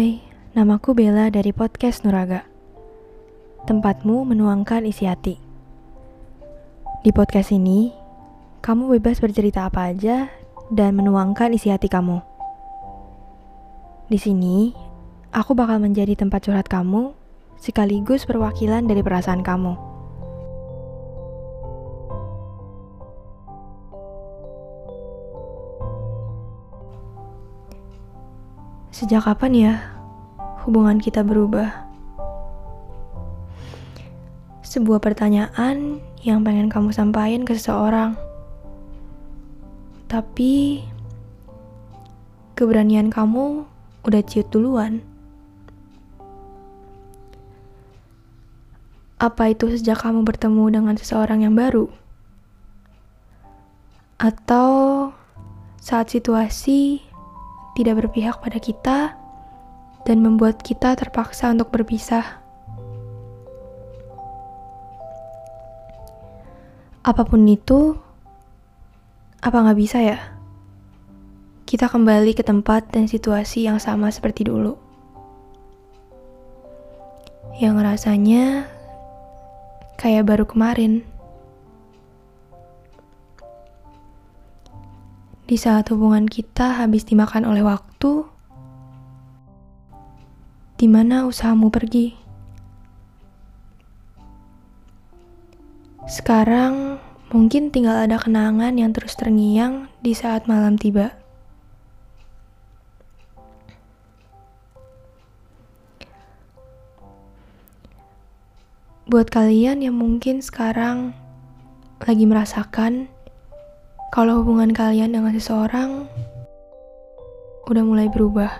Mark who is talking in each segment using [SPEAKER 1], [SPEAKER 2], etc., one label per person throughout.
[SPEAKER 1] Hai, namaku Bella dari podcast Nuraga. Tempatmu menuangkan isi hati. Di podcast ini, kamu bebas bercerita apa aja dan menuangkan isi hati kamu. Di sini, aku bakal menjadi tempat curhat kamu sekaligus perwakilan dari perasaan kamu. Sejak kapan ya hubungan kita berubah? Sebuah pertanyaan yang pengen kamu sampaikan ke seseorang. Tapi keberanian kamu udah ciut duluan. Apa itu sejak kamu bertemu dengan seseorang yang baru? Atau saat situasi tidak berpihak pada kita dan membuat kita terpaksa untuk berpisah. Apa pun itu, apa nggak bisa ya? Kita kembali ke tempat dan situasi yang sama seperti dulu. Yang rasanya kayak baru kemarin. Di saat hubungan kita habis dimakan oleh waktu, di mana usahamu pergi? Sekarang mungkin tinggal ada kenangan yang terus terngiang di saat malam tiba. Buat kalian yang mungkin sekarang lagi merasakan kalau hubungan kalian dengan seseorang udah mulai berubah.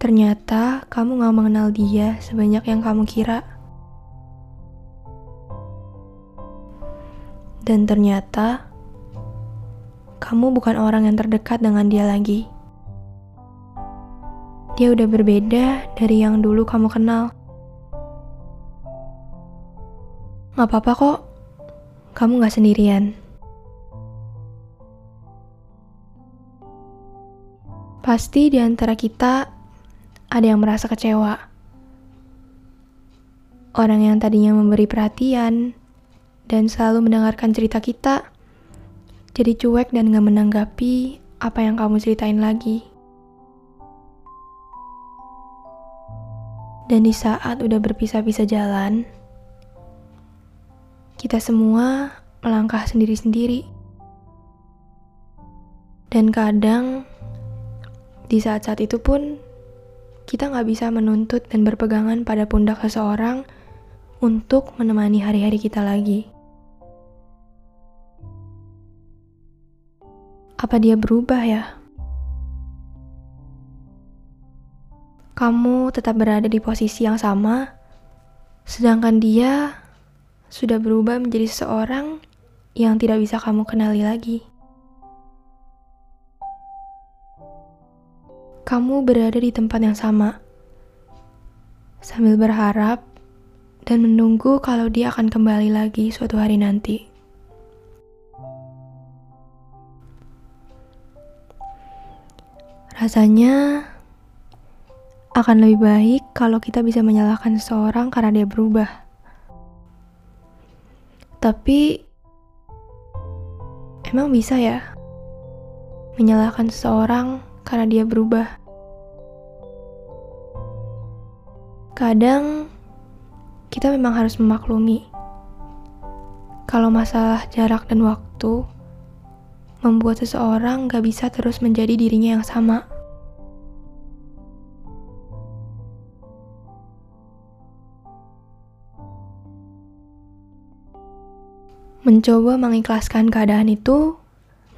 [SPEAKER 1] Ternyata kamu gak mengenal dia sebanyak yang kamu kira. Dan ternyata kamu bukan orang yang terdekat dengan dia lagi. Dia udah berbeda dari yang dulu kamu kenal. Gak apa-apa kok, kamu gak sendirian. Pasti di antara kita ada yang merasa kecewa. Orang yang tadinya memberi perhatian dan selalu mendengarkan cerita kita, jadi cuek dan gak menanggapi apa yang kamu ceritain lagi. Dan di saat udah berpisah-pisah jalan, kita semua melangkah sendiri-sendiri. Dan kadang, di saat-saat itu pun, kita nggak bisa menuntut dan berpegangan pada pundak seseorang untuk menemani hari-hari kita lagi. Apa dia berubah ya? Kamu tetap berada di posisi yang sama, sedangkan dia sudah berubah menjadi seseorang yang tidak bisa kamu kenali lagi. Kamu berada di tempat yang sama, sambil berharap dan menunggu kalau dia akan kembali lagi suatu hari nanti. Rasanya akan lebih baik kalau kita bisa menyalahkan seseorang karena dia berubah tapi emang bisa ya menyalahkan seseorang karena dia berubah? Kadang kita memang harus memaklumi kalau masalah jarak dan waktu membuat seseorang gak bisa terus menjadi dirinya yang sama. Mencoba mengikhlaskan keadaan itu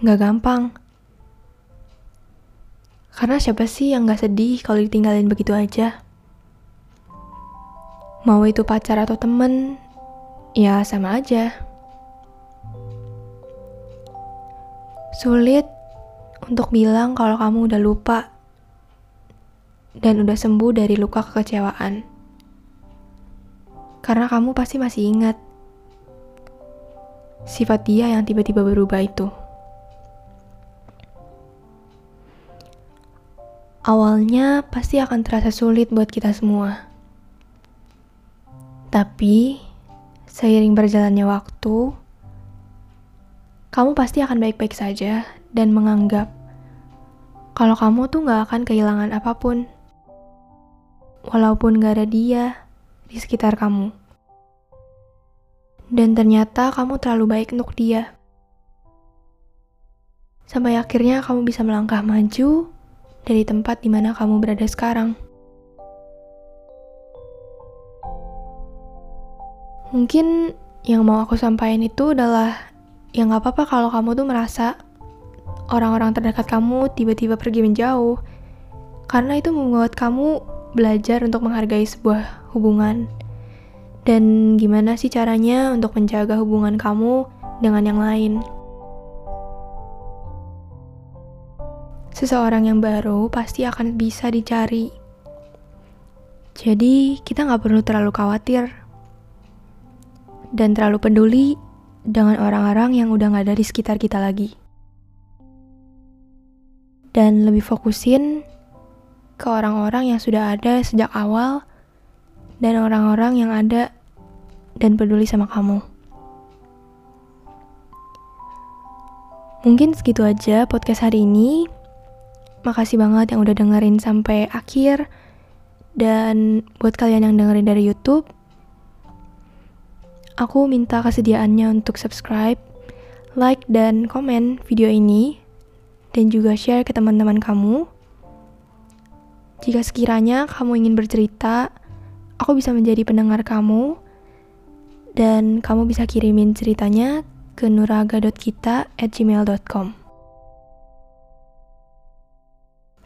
[SPEAKER 1] nggak gampang. Karena siapa sih yang gak sedih kalau ditinggalin begitu aja? Mau itu pacar atau temen, ya sama aja. Sulit untuk bilang kalau kamu udah lupa dan udah sembuh dari luka kekecewaan. Karena kamu pasti masih ingat sifat dia yang tiba-tiba berubah itu. Awalnya pasti akan terasa sulit buat kita semua. Tapi, seiring berjalannya waktu, kamu pasti akan baik-baik saja dan menganggap kalau kamu tuh gak akan kehilangan apa pun. Walaupun gak ada dia di sekitar kamu. Dan ternyata kamu terlalu baik untuk dia. Sampai akhirnya kamu bisa melangkah maju dari tempat di mana kamu berada sekarang. Mungkin yang mau aku sampaikan itu adalah ya gak apa-apa kalau kamu tuh merasa orang-orang terdekat kamu tiba-tiba pergi menjauh. Karena itu membuat kamu belajar untuk menghargai sebuah hubungan dan gimana sih caranya untuk menjaga hubungan kamu dengan yang lain. Seseorang yang baru pasti akan bisa dicari. Jadi, kita nggak perlu terlalu khawatir dan terlalu peduli dengan orang-orang yang udah nggak ada di sekitar kita lagi. Dan lebih fokusin ke orang-orang yang sudah ada sejak awal dan orang-orang yang ada dan peduli sama kamu. Mungkin segitu aja podcast hari ini. Makasih banget yang udah dengerin sampai akhir. Dan buat kalian yang dengerin dari YouTube, aku minta kesediaannya untuk subscribe, like, dan komen video ini, dan juga share ke teman-teman kamu. Jika sekiranya kamu ingin bercerita, aku bisa menjadi pendengar kamu dan kamu bisa kirimin ceritanya ke nuraga.kita@gmail.com.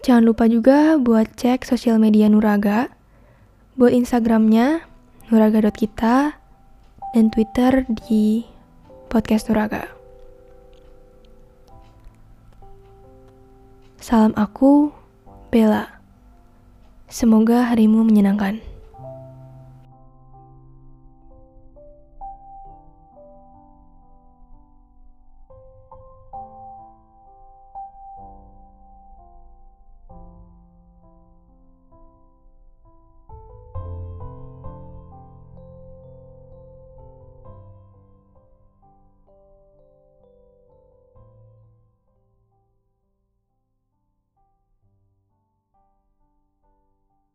[SPEAKER 1] Jangan lupa juga buat cek sosial media Nuraga, buat Instagramnya nuraga.kita, dan Twitter di podcast Nuraga. Salam aku, Bella. Semoga harimu menyenangkan.